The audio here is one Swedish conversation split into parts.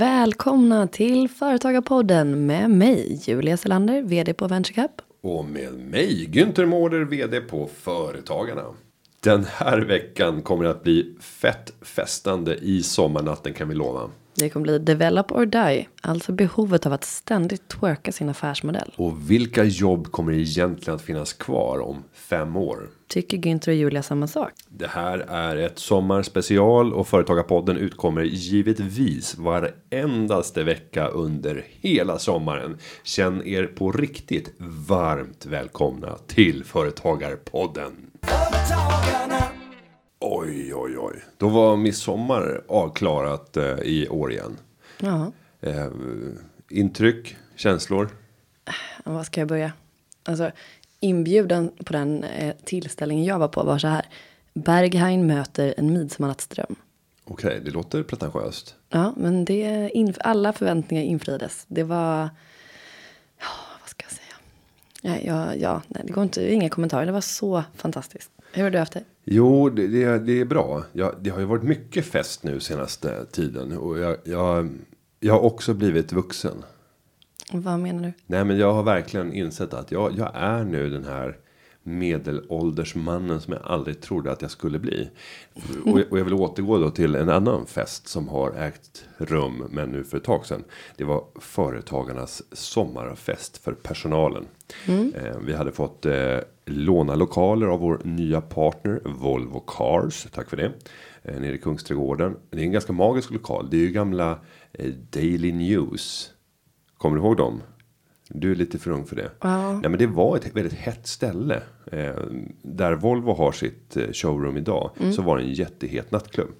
Välkomna till Företagarpodden med mig, Julia Selander, VD på VentureCap. Och med mig, Günther Mårder, VD på Företagarna. Den här veckan kommer att bli fett festande i sommarnatten kan vi lova. Det kommer bli develop or die, alltså behovet av att ständigt twerka sin affärsmodell. Och vilka jobb kommer egentligen att finnas kvar om fem år? Tycker Günther och Julia samma sak? Det här är ett sommarspecial och Företagarpodden utkommer givetvis varendaste vecka under hela sommaren. Känn er på riktigt varmt välkomna till Företagarpodden. Företagarna. Oj, oj, oj. Då var midsommar avklarat eh, i år igen. Ja, Eh, intryck, känslor. vad ska jag börja? Alltså, inbjudan på den eh, tillställningen jag var på var så här. Berghain möter en midsommarnattsdröm. Okej, det låter pretentiöst. Ja, men det, alla förväntningar infriades. Det var, ja, vad ska jag säga? Ja, ja, ja nej, det går inte, inga kommentarer. Det var så fantastiskt. Hur har du haft det? Jo, det, det, det är bra. Jag, det har ju varit mycket fest nu senaste tiden. Och jag, jag, jag har också blivit vuxen. Vad menar du? Nej, men jag har verkligen insett att jag, jag är nu den här medelålders mannen som jag aldrig trodde att jag skulle bli. Och, och jag vill återgå då till en annan fest som har ägt rum, men nu för ett tag sedan. Det var företagarnas sommarfest för personalen. Eh, vi hade fått eh, låna lokaler av vår nya partner Volvo Cars. Tack för det. Eh, nere i Kungsträdgården. Det är en ganska magisk lokal. Det är ju gamla Daily News. Kommer du ihåg dem? Du är lite för ung för det. Ja. Nej, men det var ett väldigt hett ställe. Eh, där Volvo har sitt showroom idag. Så var det en jättehet nattklubb.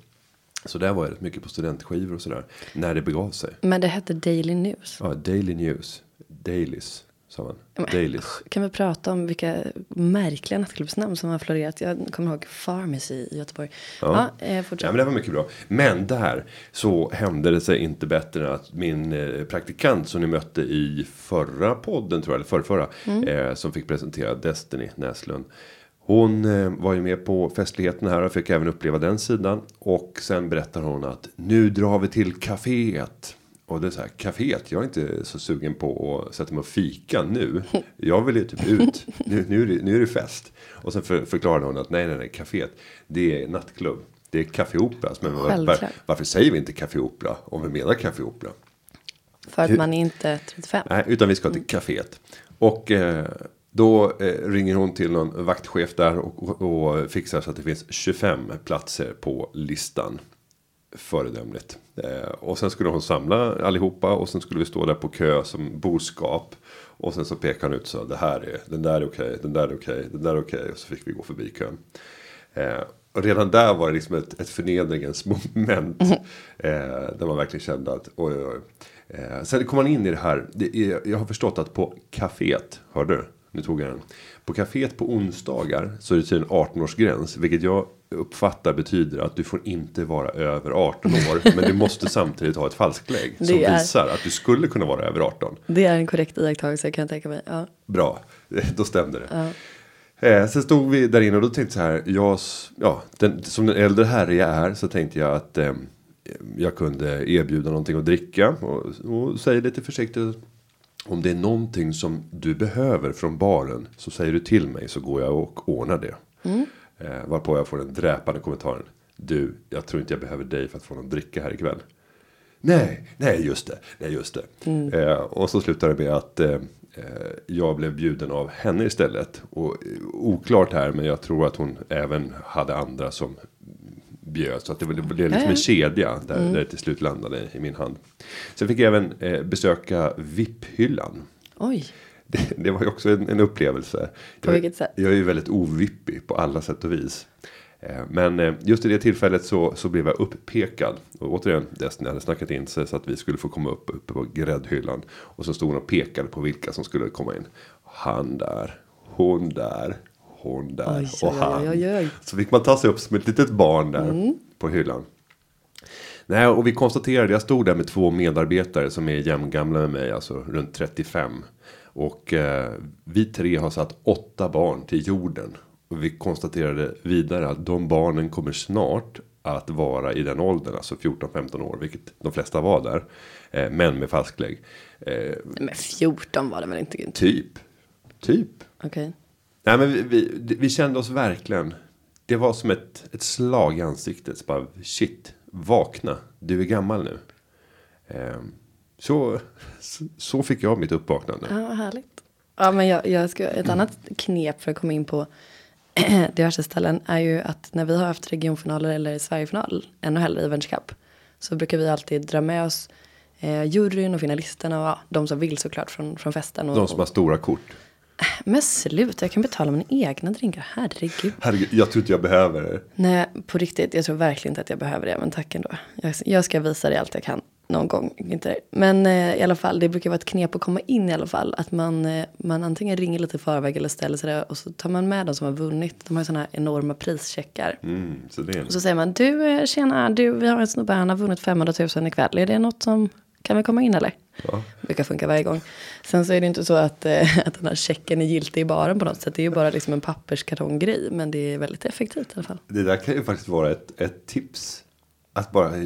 Så där var jag rätt mycket på studentskivor och sådär. När det begav sig. Men det hette Daily News. Ja, Daily News. Dailies. Sa man. Dailies. Kan vi prata om vilka märkliga nattklubbsnamn som har florerat? Jag kommer ihåg Pharmacy i Göteborg. Ja, eh, Ja, men det var mycket bra. Men där så hände det sig inte bättre än att min eh, praktikant som ni mötte i förra podden tror jag, eller förrförra. Eh, som fick presentera Destiny Näslund. Hon eh, var ju med på festligheten här och fick även uppleva den sidan. Och sen berättar hon att nu drar vi till kaféet. Och det är så här, kaféet, jag är inte så sugen på att sätta mig och fika nu. Jag vill ju typ ut, nu, nu, är, det, nu är det fest. Och sen för, förklarade hon att nej, nej, nej, kaféet, det är nattklubb. Det är Café Opera. Men var, varför säger vi inte Café Opera om vi menar Café Opera? För att man är inte 35. Nej, utan vi ska till kaféet. Och eh, då eh, ringer hon till någon vaktchef där och, och, och fixar så att det finns 25 platser på listan. Föredömligt. Eh, och sen skulle hon samla allihopa och sen skulle vi stå där på kö som boskap. Och sen så pekade han ut så det här är, den där är okej, den där är okej, den där är okej. Och så fick vi gå förbi kön. Eh, och redan där var det liksom ett, ett förnedringens moment. Eh, där man verkligen kände att oj, oj, oj. Eh, sen kom man in i det här. Det är, jag har förstått att på kaféet, hörde du? Nu tog jag den. På kaféet på onsdagar så är det tydligen 18-årsgräns. Vilket jag uppfattar betyder att du får inte vara över 18 år. men du måste samtidigt ha ett falsklägg. Som Det är- visar att du skulle kunna vara över 18. Det är en korrekt iakttagelse kan jag tänka mig. Ja. Bra, då stämde det. Eh, sen stod vi där inne och då tänkte jag så här. Jag, ja, den, som den äldre herre jag är så tänkte jag att eh, jag kunde erbjuda någonting att dricka. Och, och säga lite försiktigt. Om det är någonting som du behöver från baren så säger du till mig så går jag och ordnar det. Eh, varpå jag får den dräpande kommentaren. Du, jag tror inte jag behöver dig för att få någon dricka här ikväll. Nej, nej just det, nej just det. Eh, och så slutar det med att eh, eh, jag blev bjuden av henne istället. Och eh, oklart här, men jag tror att hon även hade andra som bjöd. Så att det det blev liksom en kedja där, där det till slut landade i min hand. Sen fick jag även eh, besöka VIP-hyllan. Oj, Det, det var ju också en, en upplevelse. På jag, vilket sätt? Jag är ju väldigt ovippig på alla sätt och vis. Eh, Men eh, just i det tillfället så, så blev jag upppekad. Och återigen, Destiny hade snackat in sig så att vi skulle få komma upp uppe på gräddhyllan. Och så stod hon och pekade på vilka som skulle komma in. Han där, hon där, hon där Oj, och han. oj, oj. Så fick man ta sig upp som ett litet barn där på hyllan. Nej, och vi konstaterade, jag stod där med två medarbetare som är jämngamla med mig, alltså runt 35. Och eh, vi tre har satt åtta barn till jorden. Och vi konstaterade vidare att de barnen kommer snart att vara i den åldern, alltså 14-15 år, vilket de flesta var där. Eh, men med falsklägg. Eh, Men 14 var det väl inte? typ. Typ. Okej. Nej men vi, vi, vi kände oss verkligen. Det var som ett, ett slag i ansiktet. Så bara, shit, vakna. Du är gammal nu. Ehm, så, så fick jag mitt uppvaknande. Ja, vad härligt. Ja, men jag, jag ska, ett annat knep för att komma in på diverse ställen är ju att när vi har haft regionfinaler eller Sverigefinal, ännu hellre Events Cup, så brukar vi alltid dra med oss eh, juryn och finalisterna och ja, de som vill såklart från, från festen. Och, De som har stora kort. Men sluta, jag kan betala mina egna drinkar, herregud. Herregud, jag tror inte jag behöver det. Nej, på riktigt, jag tror verkligen inte att jag behöver det, men tack ändå. Jag, jag ska visa dig allt jag kan någon gång. Inte, men eh, i alla fall, det brukar vara ett knep att komma in i alla fall. Att man, eh, man antingen ringer lite i förväg eller ställer sig där och så tar man med de som har vunnit. De har ju sådana här enorma prischeckar. Mm, så det är Och så säger man, du eh, tjena, du, vi har en snubbe, han har vunnit 500 000 ikväll. Är det något som, kan vi komma in eller? Ja. Brukar funka varje gång. Sen så är det inte så att, eh, att den här checken är giltig i baren på något sätt. Det är ju bara liksom en papperskartonggrej. Men det är väldigt effektivt i alla fall. Det där kan ju faktiskt vara ett, ett tips. Att bara... eh,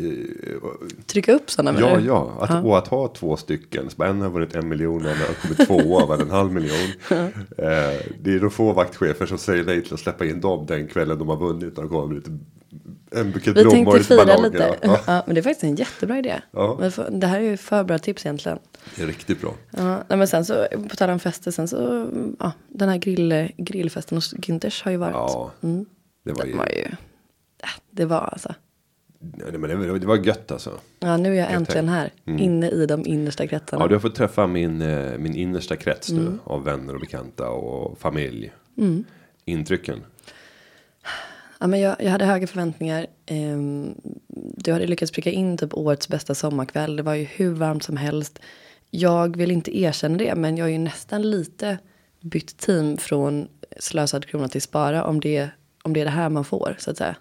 Trycka upp sådana Ja, du? ja. Att, Och att ha två stycken. Så en har vunnit en miljon och en har kommit tvåa vann en halv miljon. eh, det är de få vaktchefer som säger nej till att släppa in dem den kvällen de har vunnit. Och kommer lite, en bukett Vi blommor tänkte fira lite. Ja, Ja. men det är faktiskt en jättebra idé. Ja. Det här är ju för bra tips egentligen. det är riktigt bra. Ja, men sen så, på tal om fester, sen så, ja, den här grill, grillfesten hos Günthers har ju varit. Ja, det var ju... Det var ju, ja, det var alltså. Men det, var- gött alltså. Ja, nu är jag Jag äntligen här, inne i de innersta kretsarna. Ja, du har fått träffa min, eh, min innersta krets nu. Av vänner och bekanta och familj. Intrycken. Ja, men jag, jag hade höga förväntningar. Ehm, du hade lyckats pricka in typ årets bästa sommarkväll. Det var ju hur varmt som helst. Jag vill inte erkänna det, men jag är ju nästan lite bytt team från slösad krona till spara om det, om det är det här man får, så att säga.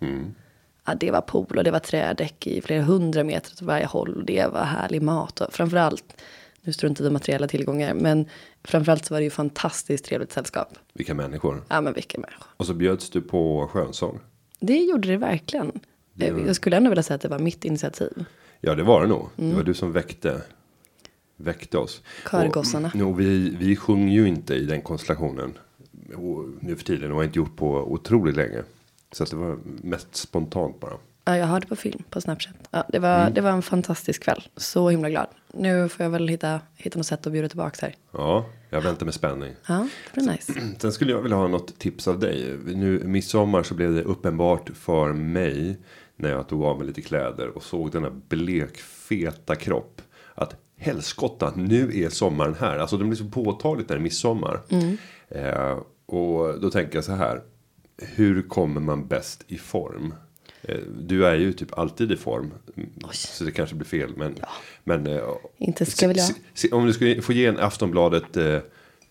Ja, det var pool och det var trädäck i flera hundra meter åt varje håll. Och det var härlig mat och framförallt, nu struntar vi i materiella tillgångar, men framförallt så var det ju fantastiskt trevligt sällskap. Vilka människor. Ja, men vilka människor. Och så bjöds du på skönsång. Det gjorde det verkligen. Eh, Jag skulle ändå vilja säga att det var mitt initiativ. Ja, det var det nog. Det var du som väckte, väckte oss. Körgossarna. Och, och vi, vi sjunger ju inte i den konstellationen. Och nu för tiden och har inte gjort på otroligt länge. Så att det var mest spontant bara. Ja, jag har det på film på Snapchat. Ja, det, var, det var en fantastisk kväll. Så himla glad. Nu får jag väl hitta, hitta något sätt att bjuda tillbaka här. Ja, jag väntar med spänning. Ja, det blir nice. Sen skulle jag vilja ha något tips av dig. Nu midsommar så blev det uppenbart för mig. När jag tog av mig lite kläder och såg denna blekfeta kropp. Att helskotta, nu är sommaren här. Alltså det blir så påtagligt när det är midsommar. Eh, och då tänker jag så här. Hur kommer man bäst i form? Eh, Du är ju typ alltid i form. Så det kanske blir fel. Men, men eh, Inte ska väl jag. om du skulle få ge en Aftonbladet, eh,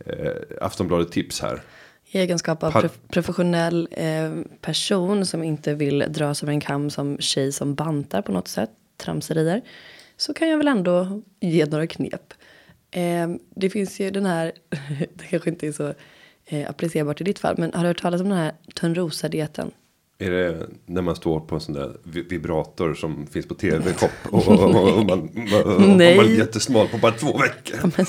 eh, Aftonbladet tips här. I egenskap av prof- professionell eh, person som inte vill dras över en kam som tjej som bantar på något sätt, tramserier, så kan jag väl ändå ge några knep. Eh, det finns ju den här, det kanske inte är så eh, applicerbart i ditt fall, men har du hört talas om den här Törnrosa-dieten? Är det när man står på en sån där vi- vibrator som finns på tv-kopp och, och, och, och man, man, Nej. man är jättesmal på bara två veckor. Ja, men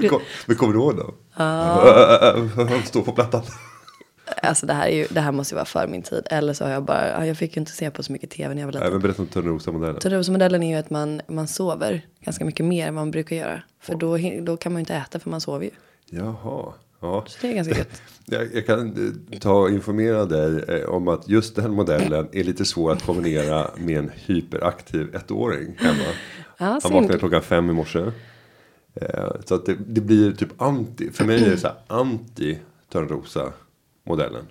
Men kom- Men kommer du ihåg då? Han står på plattan. Alltså det här, är ju, det här måste ju vara för min tid. Eller så har jag bara, ja, jag fick ju inte se på så mycket tv när jag var liten. Även berätta om Törnrosa-modellen. Törnrosa-modellen är ju att man, man sover ganska mycket mer än vad man brukar göra. För då, då kan man ju inte äta för man sover ju. Jaha. Ja. Så det är ganska gött. Jag, jag kan eh, ta och informera dig eh, om att just den modellen är lite svår att kombinera med en hyperaktiv ettåring hemma. Han synd. vaknade klockan fem i morse. Eh, Så att det, det blir typ anti. För mig är det så här anti Törnrosa modellen.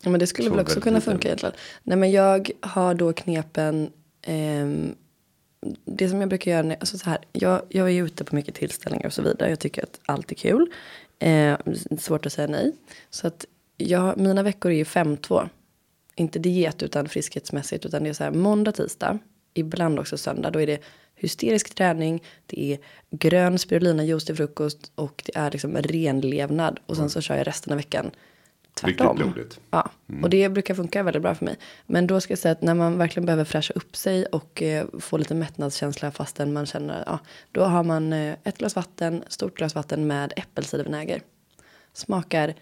Ja, men det skulle väl också kunna funka egentligen. Nej men jag har då knepen. ehm, det som jag brukar göra, alltså så här, jag, jag är ute på mycket tillställningar och så vidare. Jag tycker att allt är kul. Eh, svårt att säga nej. Så att jag, mina veckor är ju 5-2. Inte diet utan friskhetsmässigt. Utan det är så här måndag, tisdag. ibland också söndag. Då är det hysterisk träning, det är grön spirulina juice till frukost och det är liksom renlevnad. Och sen så kör jag resten av veckan tvärtom. Riktigt blodigt. Ja, och det brukar funka väldigt bra för mig. Men då ska jag säga att när man verkligen behöver fräscha upp sig och eh, få lite mättnadskänsla fastän man känner, ja, då har man eh, ett glas vatten, stort glas vatten med äppelcidervinäger. Smakar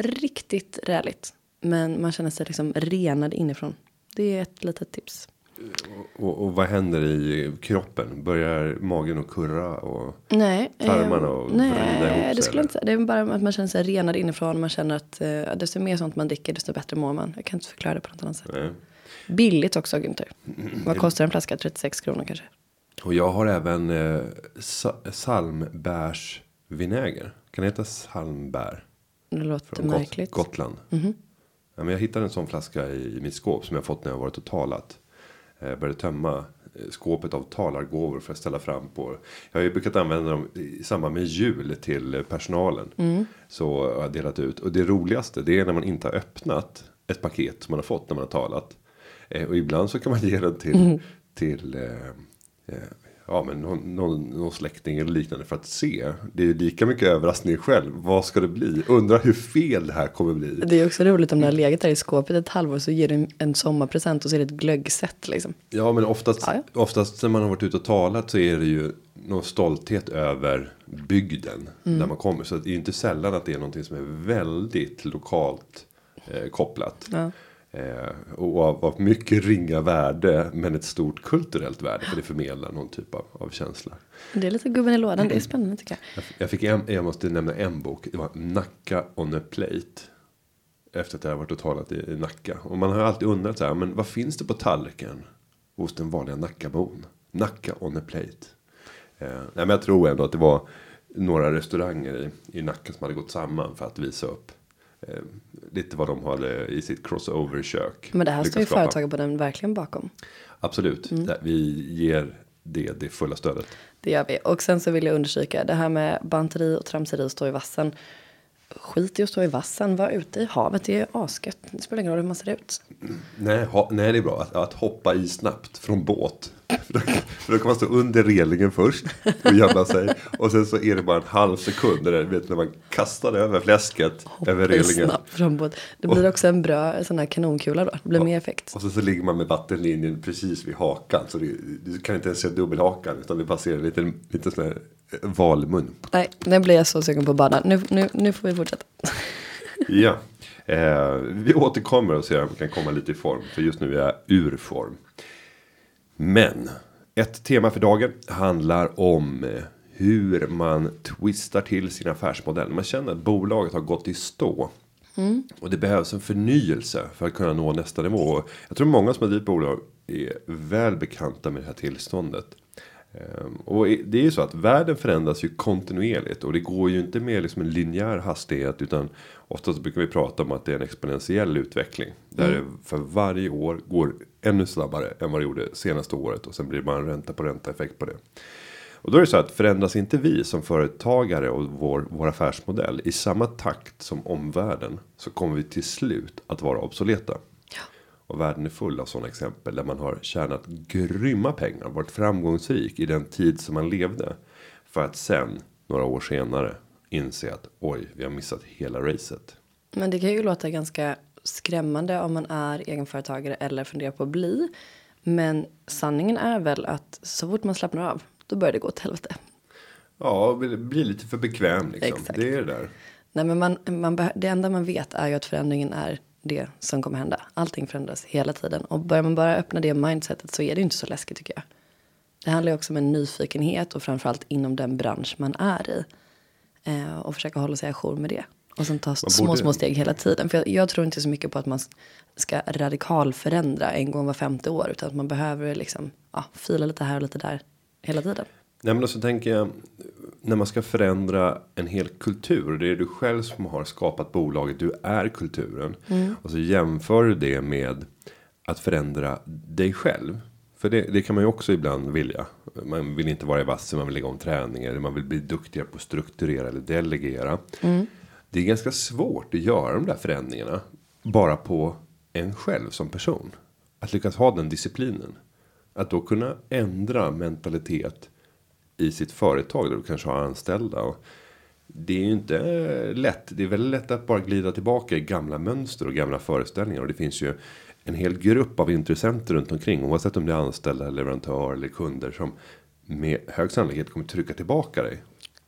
riktigt räligt, men man känner sig liksom renad inifrån. Det är ett litet tips. Och, och vad händer i kroppen? Börjar magen att kurra? Och... Nej, Tarmarna eh, och vrida ihop nej, sig, det skulle eller? inte. Det är bara att man känner sig renad inifrån. Man känner att eh, desto mer sånt man dricker, desto bättre mår man. Jag kan inte förklara det på något annat sätt. Nej. Billigt också, Günther. Vad kostar en flaska? 36 kronor kanske. Och jag har även eh, sa- salmbärsvinäger. Kan det heta salmbär? Det låter Från Got- märkligt. Gotland. Ja, men jag hittade en sån flaska i mitt skåp som jag fått när jag varit och talat. Jag började tömma eh, skåpet av talargåvor för att ställa fram på. Jag har ju brukat använda dem i samband med jul till eh, personalen. Så har jag delat ut. Och det roligaste det är när man inte har öppnat ett paket som man har fått när man har talat. Eh, Och ibland så kan man ge den till, till eh, eh, ja, men någon, någon, någon släkting eller liknande för att se. Det är ju lika mycket överraskning själv. Vad ska det bli? Undrar hur fel det här kommer bli. Det är också roligt om det har legat där i skåpet ett halvår så ger du en, en sommarpresent och så är det ett glöggset liksom. Ja men oftast, Ja, oftast när man har varit ute och talat så är det ju någon stolthet över bygden Mm. där man kommer. Så det är ju inte sällan att det är någonting som är väldigt lokalt eh, kopplat. Ja. Eh, och av, av mycket ringa värde men ett stort kulturellt värde. För det förmedlar någon typ av, av känsla. Det är lite gubben i lådan, det är spännande tycker jag. Jag, jag fick en, jag måste nämna en bok. Det var Nacka on a plate. Efter att jag har varit och talat i, i Nacka. Och man har alltid undrat så här. Men vad finns det på tallriken? Hos den vanliga Nackabon. Nacka on a plate. Eh, nej, men jag tror ändå att det var några restauranger i, i Nacka som hade gått samman för att visa upp. Eh, lite vad de hade i sitt crossover-kök. Men det här står ju företaget på den verkligen bakom. Absolut. Mm. Vi ger det det fulla stödet. Det gör vi. Och sen så vill jag understryka det här med banteri och tramseri stå i vassen. Skit i att stå i vassen, var ute i havet, det är asgött. Det spelar ingen roll hur man ser ut. Nej, ha, nej, det är bra. Att, att hoppa i snabbt från båt. För då, kan man stå under relingen först och gömma sig. Och sen så är det bara en halv sekund. Där, vet, när man kastar över fläsket över Det är relingen. snabbt från båt. Det blir också en bra sån här kanonkula då. Det blir mer effekt. Och så, så ligger man med vattenlinjen precis vid hakan. Så det, du kan inte ens se dubbelhakan. Utan det passerar lite, lite sån här valmun. Nej, nu blir jag så sugen på att. Nu, nu, nu får vi fortsätta. Ja. Eh, vi återkommer och ser om vi kan komma lite i form. För just nu är jag ur form. Men ett tema för dagen handlar om eh, hur man twistar till sin affärsmodell. Man känner att bolaget har gått i stå. Och det behövs en förnyelse för att kunna nå nästa nivå. Jag tror många som har drivit bolag är väl bekanta med det här tillståndet. Ehm, Och det är ju så att världen förändras ju kontinuerligt och det går ju inte med liksom en linjär hastighet utan oftast brukar vi prata om att det är en exponentiell utveckling. Där det för varje år går ännu snabbare än vad det gjorde senaste året och sen blir det bara en ränta på ränta effekt på det. Och då är det så att förändras inte vi som företagare och vår, vår affärsmodell i samma takt som omvärlden så kommer vi till slut att vara obsoleta. Och världen är full av sådana exempel där man har tjänat grymma pengar, varit framgångsrik i den tid som man levde. För att sen, några år senare, inse att oj, vi har missat hela racet. Men det kan ju låta ganska skrämmande om man är egenföretagare eller funderar på att bli. Men sanningen är väl att så fort man slappnar av, då börjar det gå åt helvete. Ja, det blir lite för bekväm liksom. Exakt. Det är det där. Nej, men man, man, det enda man vet är ju att förändringen är det som kommer hända. Allting förändras hela tiden. Och börjar man bara öppna det mindsetet så är det inte så läskigt tycker jag. Det handlar ju också om en nyfikenhet och framförallt inom den bransch man är i. Eh, och försöka hålla sig ajour med det. Och sen ta små, borde- små steg hela tiden. För jag, jag tror inte så mycket på att man ska radikal förändra en gång var femte år. Utan att man behöver liksom, ja, fila lite här och lite där hela tiden. Nej men så tänker jag. När man ska förändra en hel kultur. Det är du själv som har skapat bolaget. Du är kulturen. Och så jämför du det med. Att förändra dig själv. För det, det kan man ju också ibland vilja. Man vill inte vara i vassen. Man vill lägga om träning. Eller man vill bli duktigare på att strukturera eller delegera. Det är ganska svårt att göra de där förändringarna. Bara på en själv som person. Att lyckas ha den disciplinen. Att då kunna ändra mentalitet i sitt företag där du kanske har anställda. Och det är ju inte lätt. Det är väldigt lätt att bara glida tillbaka i gamla mönster och gamla föreställningar. Och det finns ju en hel grupp av intressenter runt omkring. Oavsett om det är anställda, leverantör eller kunder. Som med hög sannolikhet kommer trycka tillbaka dig.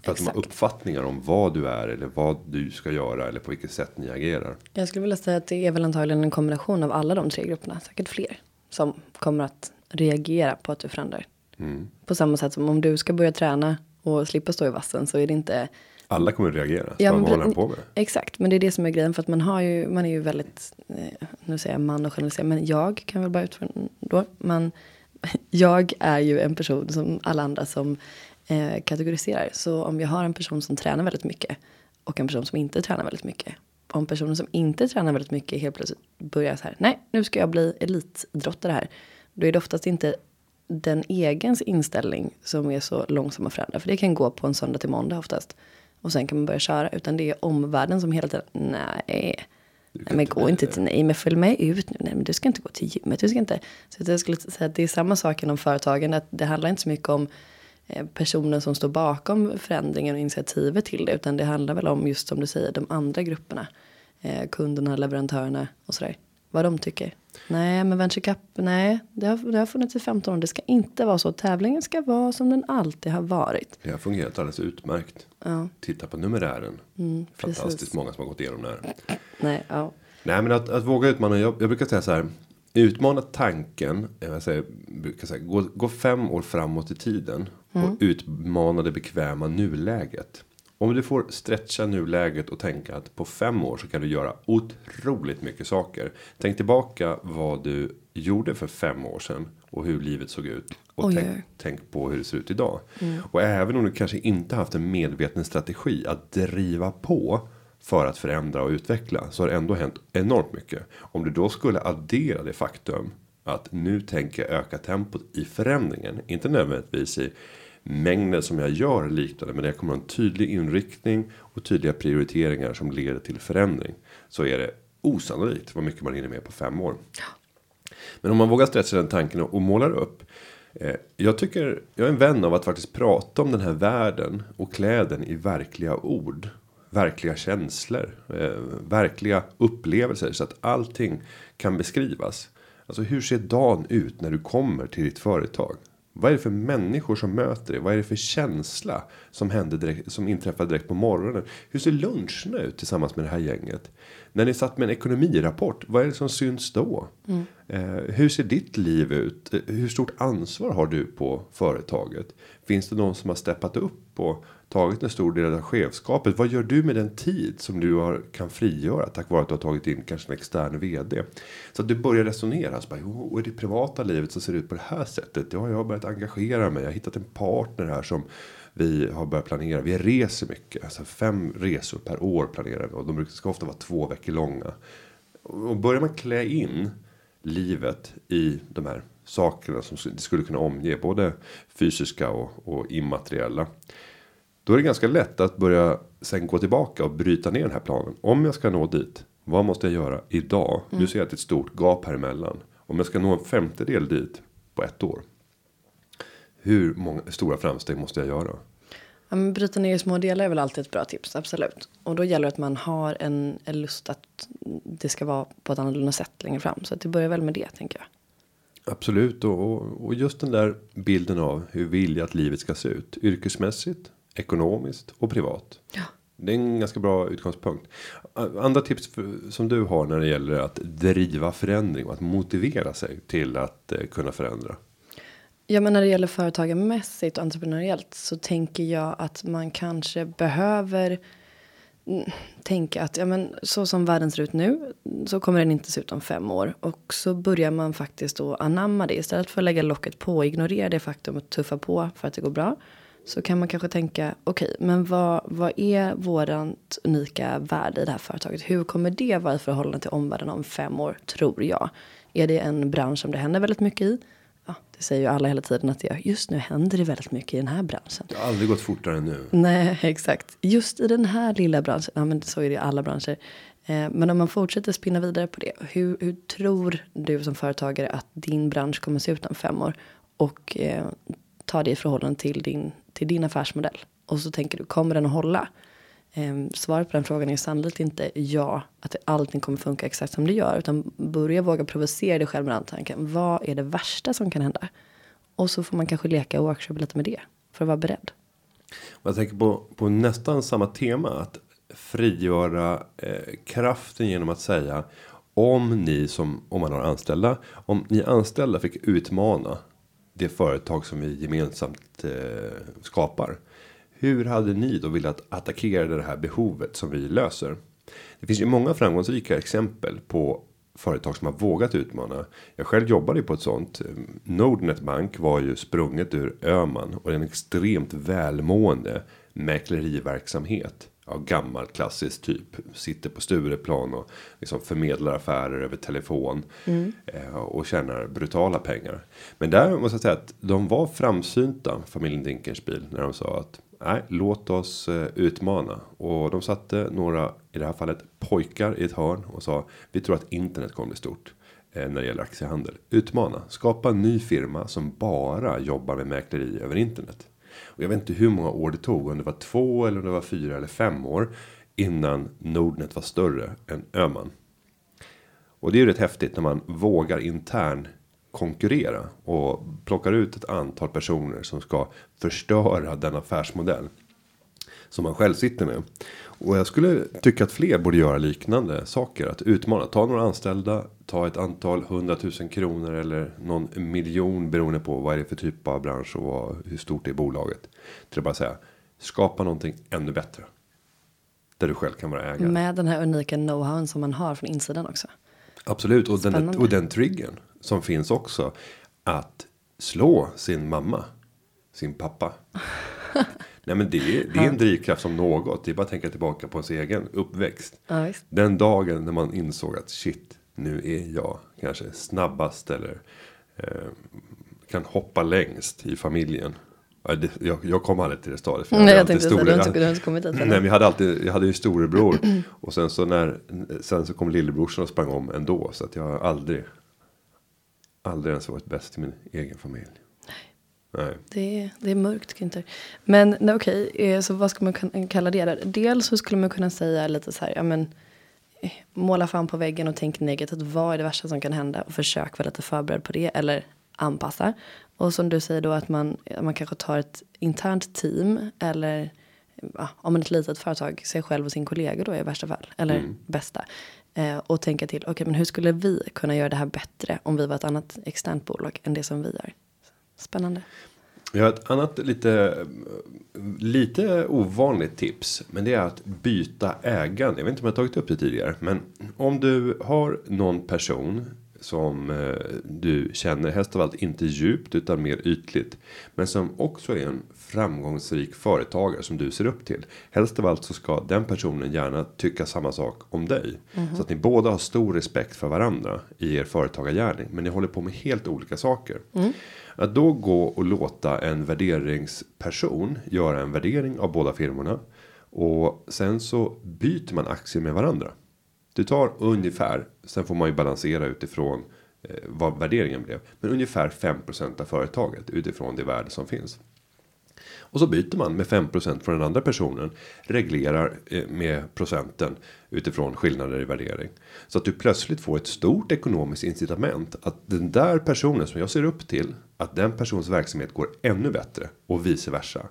För att de har uppfattningar om vad du är eller vad du ska göra eller på vilket sätt ni agerar. Jag skulle vilja säga att det är väl antagligen en kombination av alla de tre grupperna, säkert fler, som kommer att reagera på att du förändrar. Mm. På samma sätt som om du ska börja träna och slippa stå i vassen så är det inte Alla kommer att reagera. Ja, men håller på med? Exakt, men det är det som är grejen för att man har ju, man är ju väldigt, eh, nu säger jag man och generaliserar, men jag kan väl bara utföra då, men jag är ju en person som alla andra som eh, kategoriserar. Så om jag har en person som tränar väldigt mycket och en person som inte tränar väldigt mycket. Om personen som inte tränar väldigt mycket helt plötsligt börjar så här, nej nu ska jag bli elitidrottare här. Då är det oftast inte den egens inställning som är så långsam att förändra. För det kan gå på en söndag till måndag oftast. Och sen kan man börja köra. Utan det är omvärlden som hela tiden, nej. Nej men gå inte till, nej men följ med ut nu. Nej men du ska inte gå till gymmet. Du ska inte. Så jag skulle säga att det är samma sak inom företagen. Att det handlar inte så mycket om eh, personen som står bakom förändringen och initiativet till det. Utan det handlar väl om just som du säger de andra grupperna. Eh, kunderna, leverantörerna och sådär. Vad de tycker. Nej men Venture Cup, nej det har, det har funnits i 15 år. Det ska inte vara så. Tävlingen ska vara som den alltid har varit. Det har fungerat alldeles utmärkt. Ja, Titta på numerären. Fantastiskt precis. många som har gått igenom det här. nej, ja. Nej men att, att våga utmana. Jag, jag brukar säga så här. Utmana tanken. Jag säger, brukar säga, gå, gå fem år framåt i tiden. Och utmana det bekväma nuläget. Om du får stretcha nuläget och tänka att på fem år så kan du göra otroligt mycket saker. Tänk tillbaka vad du gjorde för fem år sedan. Och hur livet såg ut. Och Oj, tänk, tänk på hur det ser ut idag. Och även om du kanske inte haft en medveten strategi att driva på för att förändra och utveckla så har det ändå hänt enormt mycket. Om du då skulle addera det faktum att nu tänker jag öka tempot i förändringen, inte nödvändigtvis i mängden som jag gör liknande, men det kommer ha en tydlig inriktning och tydliga prioriteringar som leder till förändring. Så är det osannolikt vad mycket man hinner med på fem år. Men om man vågar stretcha den tanken och, målar upp. Eh, jag tycker, jag är en vän av att faktiskt prata om den här världen och klä den i verkliga ord. Verkliga känslor, eh, verkliga upplevelser så att allting kan beskrivas. Alltså hur ser dagen ut när du kommer till ditt företag? Vad är det för människor som möter dig? Vad är det för känsla som direkt, som inträffar direkt på morgonen? Hur ser luncherna ut tillsammans med det här gänget? När ni satt med en ekonomirapport, vad är det som syns då? Eh, hur ser ditt liv ut? Eh, Hur stort ansvar har du på företaget? Finns det någon som har steppat upp och tagit en stor del av chefskapet? Vad gör du med den tid som du har, kan frigöra tack vare att du har tagit in kanske en extern vd? Så att du börjar resonera. Så bara, "Jo, i det privata livet så ser det ut på det här sättet. Ja, jag har börjat engagera mig. Jag har hittat en partner här som vi har börjat planera. Vi reser mycket. Alltså fem resor per år planerar vi. Och de brukar- ska ofta vara två veckor långa. Och börjar man klä in livet i de här sakerna som det skulle kunna omge. Både fysiska och, och immateriella. Då är det ganska lätt att börja sen gå tillbaka och bryta ner den här planen. Om jag ska nå dit. Vad måste jag göra idag? Nu ser jag att det är ett stort gap här emellan. Om jag ska nå en femtedel dit på ett år. Hur många stora framsteg måste jag göra? Ja, men bryta ner i små delar är väl alltid ett bra tips, absolut. Och då gäller det att man har en, en lust att det ska vara på ett annorlunda sätt längre fram. Så att det börjar väl med det, tänker jag. Absolut och, och, just den där bilden av hur vill jag att livet ska se ut. Yrkesmässigt, ekonomiskt och privat. Ja. Det är en ganska bra utgångspunkt. Andra tips för, som du har när det gäller att driva förändring och att motivera sig till att eh, kunna förändra. Ja, men när det gäller företagarmässigt och entreprenöriellt så tänker jag att man kanske behöver tänka att ja, men så som världen ser ut nu så kommer den inte se ut om fem år. Och så börjar man faktiskt då anamma det istället för att lägga locket på och ignorera det faktum att tuffa på för att det går bra. Så kan man kanske tänka okej, men vad, vad är vårat unika värde i det här företaget? Hur kommer det vara i förhållande till omvärlden om fem år tror jag? Är det en bransch som det händer väldigt mycket i? Ja, det säger ju alla hela tiden att det gör. Just nu händer det väldigt mycket i den här branschen. Det har aldrig gått fortare än nu. Nej, exakt. Just i den här lilla branschen. Ja, men så är det i alla branscher. Eh, men om man fortsätter spinna vidare på det. Hur, hur tror du som företagare att din bransch kommer se ut om fem år? och eh, ta det i förhållande till din, till din affärsmodell. Och så tänker du, kommer den att hålla? Eh, svaret på den frågan är sannolikt inte ja, att allting kommer funka exakt som det gör. Utan börja våga provocera dig själv med den tanken. Vad är det värsta som kan hända? Och så får man kanske leka och workshop lite med det. För att vara beredd. Jag tänker på, på nästan samma tema. Att frigöra eh, kraften genom att säga. Om ni som om man har anställda. Om ni anställda fick utmana det företag som vi gemensamt eh, skapar. Hur hade ni då velat attackera det här behovet som vi löser? Det finns ju många framgångsrika exempel på företag som har vågat utmana. Jag själv jobbade ju på ett sånt. Nordnet Bank var ju sprunget ur Öman och en extremt välmående mäkleriverksamhet. Ja, gammal klassisk typ. Sitter på Stureplan och liksom förmedlar affärer över telefon. Mm. och tjänar brutala pengar. Men där måste jag säga att de var framsynta familjen Dinkelspiel när de sa att nej, låt oss eh, utmana och de satte några i det här fallet pojkar i ett hörn och sa vi tror att internet kommer bli stort eh, när det gäller aktiehandel. Utmana, skapa en ny firma som bara jobbar med mäkleri över internet. Och jag vet inte hur många år det tog, om det var två eller om det var fyra eller fem år innan Nordnet var större än Öman. Och det är ju rätt häftigt när man vågar intern konkurrera och plockar ut ett antal personer som ska förstöra den affärsmodell som man själv sitter med. Och jag skulle tycka att fler borde göra liknande saker. Att utmana, ta några anställda, ta ett antal hundratusen kronor eller någon miljon beroende på vad är det för typ av bransch och vad, hur stort är bolaget. Till att bara säga, skapa någonting ännu bättre. Där du själv kan vara ägare. Med den här unika know-howen som man har från insidan också. Absolut, och den, och den triggern som finns också. Att slå sin mamma, sin pappa. Nej men det, det är en drivkraft som något. Det är bara att tänka tillbaka på ens egen uppväxt. Ja, Den dagen när man insåg att shit, nu är jag kanske snabbast eller eh, kan hoppa längst i familjen. Jag, jag kom aldrig till det stadiet. För jag Nej, jag tänkte stora, du har inte kommit dit. Nej, jag hade alltid, jag hade ju storebror. och sen så när, sen så kom lillebrorsan och sprang om ändå. Så att jag har aldrig, aldrig ens varit bäst i min egen familj. Nej. Det, är, det är mörkt Günther. Men okej, okay, eh, så vad ska man kalla det där? Dels så skulle man kunna säga lite så här, ja men eh, måla fan på väggen och tänk negativt. Vad är det värsta som kan hända? Och försök vara lite förberedd på det eller anpassa. Och som du säger då att man, man kanske tar ett internt team eller ja, om ett litet företag, sig själv och sin kollega då i värsta fall. Eller mm. bästa. Eh, och tänka till, okej okay, men hur skulle vi kunna göra det här bättre om vi var ett annat externt bolag än det som vi gör. Spännande. Jag har ett annat lite, lite ovanligt tips. Men det är att byta ägande. Jag vet inte om jag tagit upp det tidigare. Men om du har någon person som eh, du känner helst av allt inte djupt utan mer ytligt. Men som också är en framgångsrik företagare som du ser upp till. Helst av allt så ska den personen gärna tycka samma sak om dig. Mm. Så att ni båda har stor respekt för varandra i er företagargärning. Men ni håller på med helt olika saker. Mm. Att då gå och låta en värderingsperson göra en värdering av båda firmorna. Och sen så byter man aktier med varandra. Det tar ungefär, sen får man ju balansera utifrån eh, vad värderingen blev. Men ungefär 5% av företaget utifrån det värde som finns. Och så byter man med 5% från den andra personen. Reglerar eh, med procenten utifrån skillnader i värdering. Så att du plötsligt får ett stort ekonomiskt incitament. Att den där personen som jag ser upp till. Att den persons verksamhet går ännu bättre och vice versa.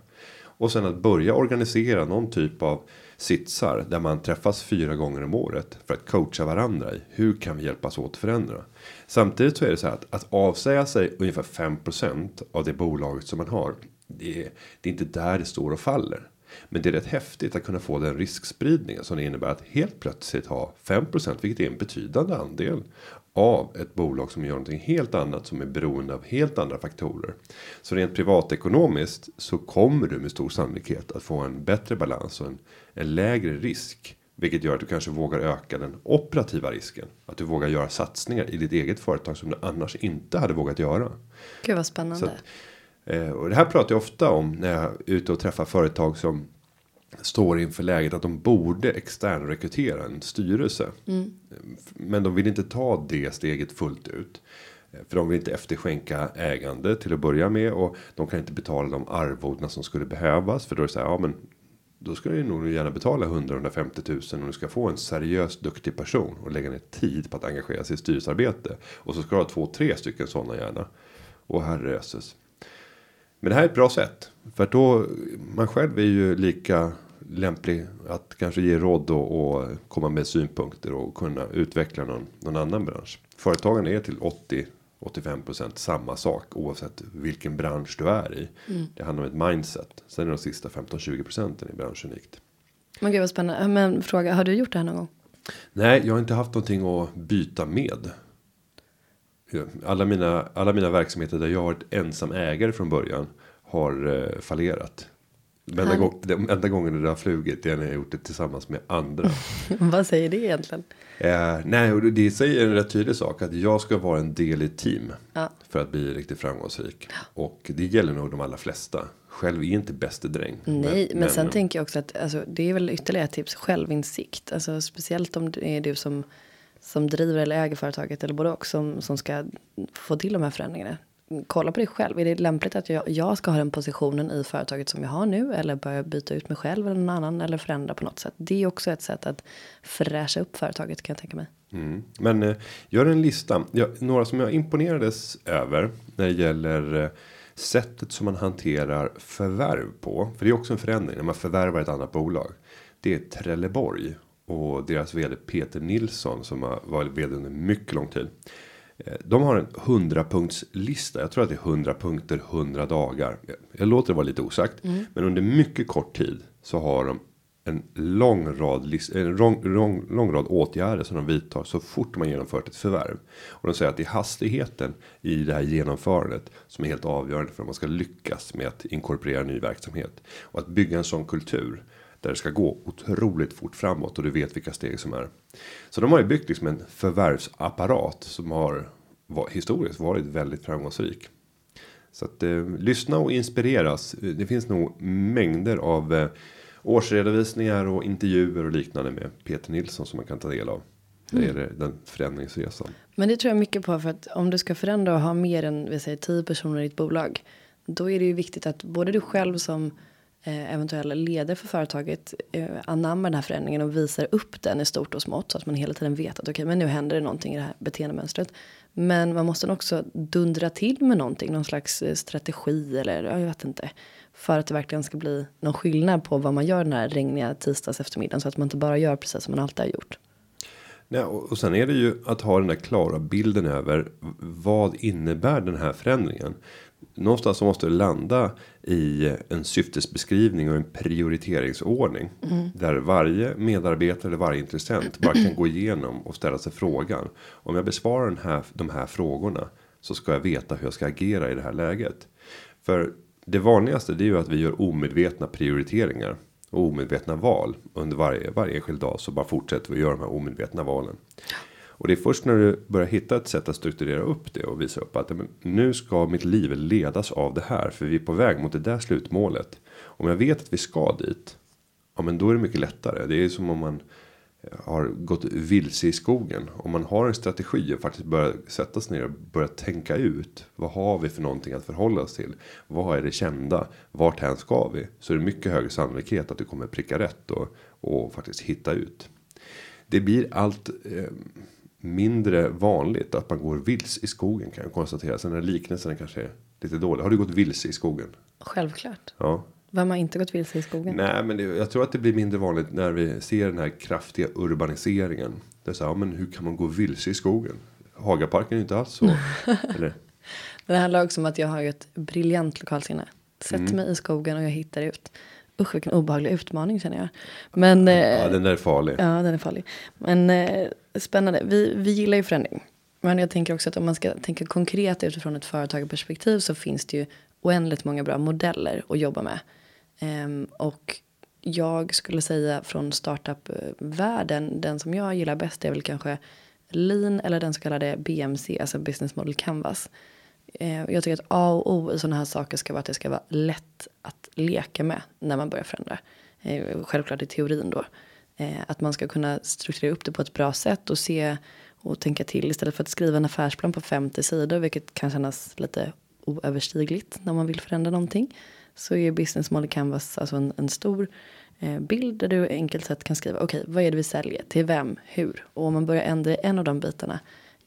Och sen att börja organisera någon typ av sitsar där man träffas fyra gånger om året för att coacha varandra i hur kan vi hjälpas åt att förändra. Samtidigt så är det så här att, att avsäga sig ungefär 5% av det bolaget som man har. Det är, det är inte där det står och faller. Men det är rätt häftigt att kunna få den riskspridningen som det innebär att helt plötsligt ha 5% vilket är en betydande andel av ett bolag som gör någonting helt annat som är beroende av helt andra faktorer. Så rent privatekonomiskt så kommer du med stor sannolikhet att få en bättre balans och en, en lägre risk. Vilket gör att du kanske vågar öka den operativa risken. Att du vågar göra satsningar i ditt eget företag som du annars inte hade vågat göra. Gud vad spännande. Eh, och det här pratar jag ofta om när jag är ute och träffar företag som står inför läget att de borde extern rekrytera en styrelse. Mm. Men de vill inte ta det steget fullt ut. Eh, För de vill inte efterskänka ägande till att börja med och de kan inte betala de arvodena som skulle behövas för då är det så här, ja men då ska du nog gärna betala 100-150 000 om du ska få en seriös duktig person och lägga ner tid på att engagera sig i styrelsearbete och så ska du ha två, tre stycken sådana gärna och herrejösses. Men det här är ett bra sätt för då man själv är ju lika lämplig att kanske ge råd och, och komma med synpunkter och kunna utveckla någon, någon annan bransch. Företagen är till 80 85% samma sak oavsett vilken bransch du är i. Det handlar om ett mindset. Sen är de sista 15-20% i branschen unikt. Men gud vad spännande. Men fråga, har du gjort det här någon gång? Nej, jag har inte haft någonting att byta med. Alla mina, alla mina verksamheter där jag har varit ensam ägare från början har eh, fallerat. Den enda, gång, den enda gången det har flugit det är när jag gjort det tillsammans med andra. vad säger det egentligen? Eh, nej, och det säger en rätt tydlig sak att jag ska vara en del i ett team. Ja. För att bli riktigt framgångsrik. Och det gäller nog de allra flesta. Själv är inte bäste dräng. Nej, men, sen tänker jag också att alltså, det är väl ytterligare ett tips. Självinsikt. Alltså, speciellt om det är du som, som driver eller äger företaget eller både och som, som ska få till de här förändringarna. Kolla på dig själv. Är det lämpligt att jag, jag ska ha den positionen i företaget som jag har nu eller börja byta ut mig själv eller någon annan eller förändra på något sätt. Det är också ett sätt att fräscha upp företaget kan jag tänka mig. Mm. Men eh, gör en lista. Ja, några som jag imponerades över när det gäller eh, sättet som man hanterar förvärv på. För det är också en förändring när man förvärvar ett annat bolag. Det är Trelleborg och deras vd Peter Nilsson som har varit vd under mycket lång tid. Eh, De har en 100 punktslista. Jag tror att det är 100 punkter 100 dagar. Jag- låter det vara lite osagt, men under mycket kort tid så har de en lång rad en lång, lång, lång rad åtgärder som de vidtar så fort man genomfört ett förvärv. Och de säger att det är hastigheten i det här genomförandet som är helt avgörande för om man ska lyckas med att inkorporera ny verksamhet och att bygga en sån kultur där det ska gå otroligt fort framåt och du vet vilka steg som är. Så de har ju byggt liksom en förvärvsapparat som har historiskt varit väldigt framgångsrik. Så att eh, lyssna och inspireras. Det finns nog mängder av eh, årsredovisningar och intervjuer och liknande med Peter Nilsson som man kan ta del av. Det är det, den förändringsresan. Men det tror jag mycket på för att om du ska förändra och ha mer än vi säger 10 personer i ditt bolag. Då är det ju viktigt att både du själv som Eh, eventuella ledare för företaget eh, anammar den här förändringen och visar upp den i stort och smått så att man hela tiden vet att okej men nu händer det någonting i det här beteendemönstret. Men man måste också dundra till med någonting, någon slags eh, strategi eller ja, jag vet inte. För att det verkligen ska bli någon skillnad på vad man gör den här regniga tisdags eftermiddagen så att man inte bara gör precis som man alltid har gjort. Ja, och och sen är det ju att ha den där klara bilden över vad innebär den här förändringen. Någonstans så måste det landa i en syftesbeskrivning och en prioriteringsordning. Där varje medarbetare eller varje intressent bara kan gå igenom och ställa sig frågan. Om jag besvarar den här, de här frågorna så ska jag veta hur jag ska agera i det här läget. För det vanligaste det är ju att vi gör omedvetna prioriteringar och omedvetna val under varje varje enskild dag så bara fortsätter vi göra de här omedvetna valen. Och det är först när du börjar hitta ett sätt att strukturera upp det och visa upp att men nu ska mitt liv ledas av det här för vi är på väg mot det där slutmålet. Om jag vet att vi ska dit. Ja, men då är det mycket lättare. Det är som om man eh, har gått vilse i skogen. Om man har en strategi och faktiskt börjar sätta sig ner och börja tänka ut. Vad har vi för någonting att förhålla oss till? Vad är det kända? Vart hän ska vi? Så är det mycket högre sannolikhet att du kommer pricka rätt och, och faktiskt hitta ut. Det blir allt eh, mindre vanligt att man går vilse i skogen kan jag konstatera. Sen är liknelsen kanske lite dålig. Har du gått vilse i skogen? Självklart. Ja. Vem har inte gått vilse i skogen? Nej, men det, jag tror att det blir mindre vanligt när vi ser den här kraftiga urbaniseringen. Det är så här, ja, men hur kan man gå vilse i skogen? Hagaparken är inte alls så. eller? Det handlar också om att jag har ett briljant lokalsinne. Sätter mig i skogen och jag hittar ut. Usch vilken obehaglig utmaning känner jag. Men Ja, eh, den där är farlig. ja, den är farlig. Men eh, spännande. Vi, vi gillar ju förändring. Men jag tänker också att om man ska tänka konkret utifrån ett företagarperspektiv så finns det ju oändligt många bra modeller att jobba med. Ehm, och jag skulle säga från startup-världen, den som jag gillar bäst är väl kanske Lean eller den så kallade BMC, alltså Business Model Canvas. Eh, jag tycker att A och O i sådana här saker ska vara att det ska vara lätt att leka med när man börjar förändra. Eh, självklart i teorin då. Eh, att man ska kunna strukturera upp det på ett bra sätt och se och tänka till istället för att skriva en affärsplan på 50 sidor, vilket kan kännas lite oöverstigligt när man vill förändra någonting. Så är Business Model Canvas alltså en, en stor eh, bild där du enkelt sett kan skriva okej, okay, vad är det vi säljer, till vem, hur? Och om man börjar ändra en av de bitarna,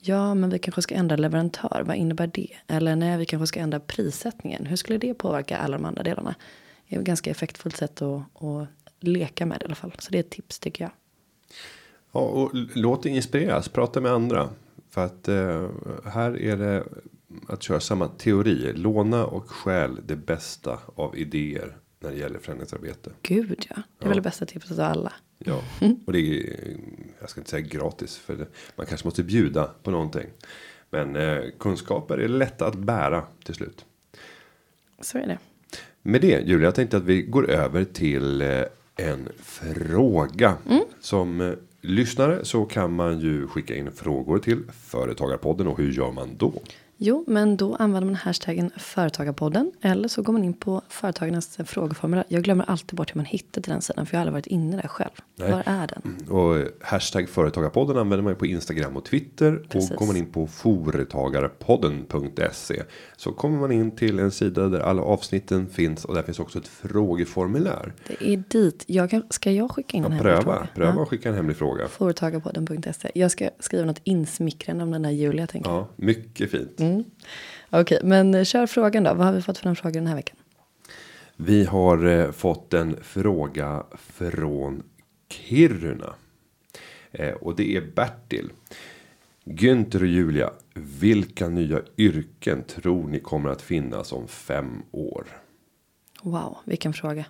ja, men vi kanske ska ändra leverantör, vad innebär det? Eller nej, vi kanske ska ändra prissättningen, hur skulle det påverka alla de andra delarna? Det är ett ganska effektfullt sätt att, att leka med i alla fall, så det är ett tips tycker jag. Ja, och låt dig inspireras, prata med andra. För att eh, här är det att köra samma teori. Låna och skäl det bästa av idéer när det gäller förändringsarbete. Gud ja, det är ja. väl det bästa tipset av alla. Ja, och det är, jag ska inte säga gratis för man kanske måste bjuda på någonting. Men eh, kunskaper är lätta att bära till slut. Så är det. Med det Julia, jag tänkte att vi går över till eh, en fråga mm. som eh, lyssnare så kan man ju skicka in frågor till Företagarpodden och hur gör man då? Jo, men då använder man hashtaggen Företagarpodden eller så går man in på Företagarnas frågeformulär. Jag glömmer alltid bort hur man hittar till den sidan för jag har aldrig varit inne där själv. Nej. Var är den? Mm, och hashtag Företagarpodden använder man ju på Instagram och Twitter Precis. och går man in på Företagarpodden.se så kommer man in till en sida där alla avsnitten finns och där finns också ett frågeformulär. Det är dit. Jag kan, ska jag skicka in ja, en pröva, hemlig fråga? Pröva och skicka en hemlig fråga. Företagarpodden.se. Jag ska skriva något insmickrande om den där Julia tänker Ja, mycket fint. Mm. Okej, okay, men kör frågan då. Vad har vi fått för en fråga den här veckan? Vi har eh, fått en fråga från Kiruna. Eh, och det är Bertil. Günther och Julia. Vilka nya yrken tror ni kommer att finnas om fem år? Wow, vilken fråga.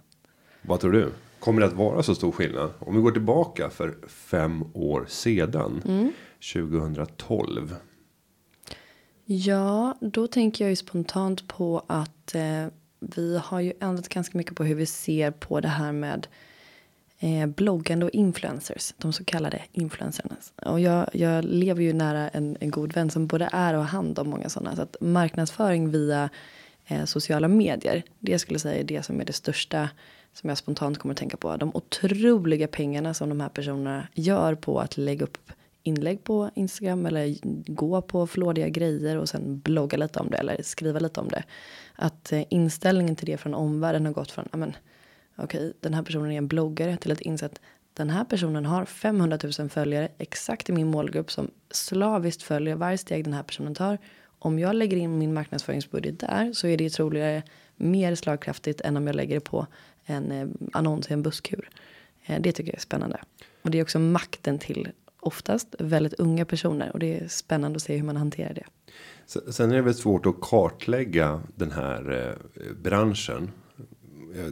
Vad tror du? Kommer det att vara så stor skillnad? Om vi går tillbaka för fem år sedan. Mm. 2012. Ja, då tänker jag ju spontant på att eh, vi har ju ändrat ganska mycket på hur vi ser på det här med eh, bloggande och influencers, de så kallade influencerna. Och jag, jag lever ju nära en, en god vän som både är och har hand om många sådana. Så att marknadsföring via eh, sociala medier, det skulle jag säga är det som är det största som jag spontant kommer att tänka på. De otroliga pengarna som de här personerna gör på att lägga upp inlägg på Instagram eller gå på flådiga grejer och sen blogga lite om det eller skriva lite om det. Att eh, inställningen till det från omvärlden har gått från, ja men okej, okay, den här personen är en bloggare till att inse att den här personen har 500 000 följare exakt i min målgrupp som slaviskt följer varje steg den här personen tar. Om jag lägger in min marknadsföringsbudget där så är det troligare mer slagkraftigt än om jag lägger det på en eh, annons i en busskur. Eh, det tycker jag är spännande. Och det är också makten till oftast väldigt unga personer och det är spännande att se hur man hanterar det. Sen är det väl svårt att kartlägga den här eh, branschen.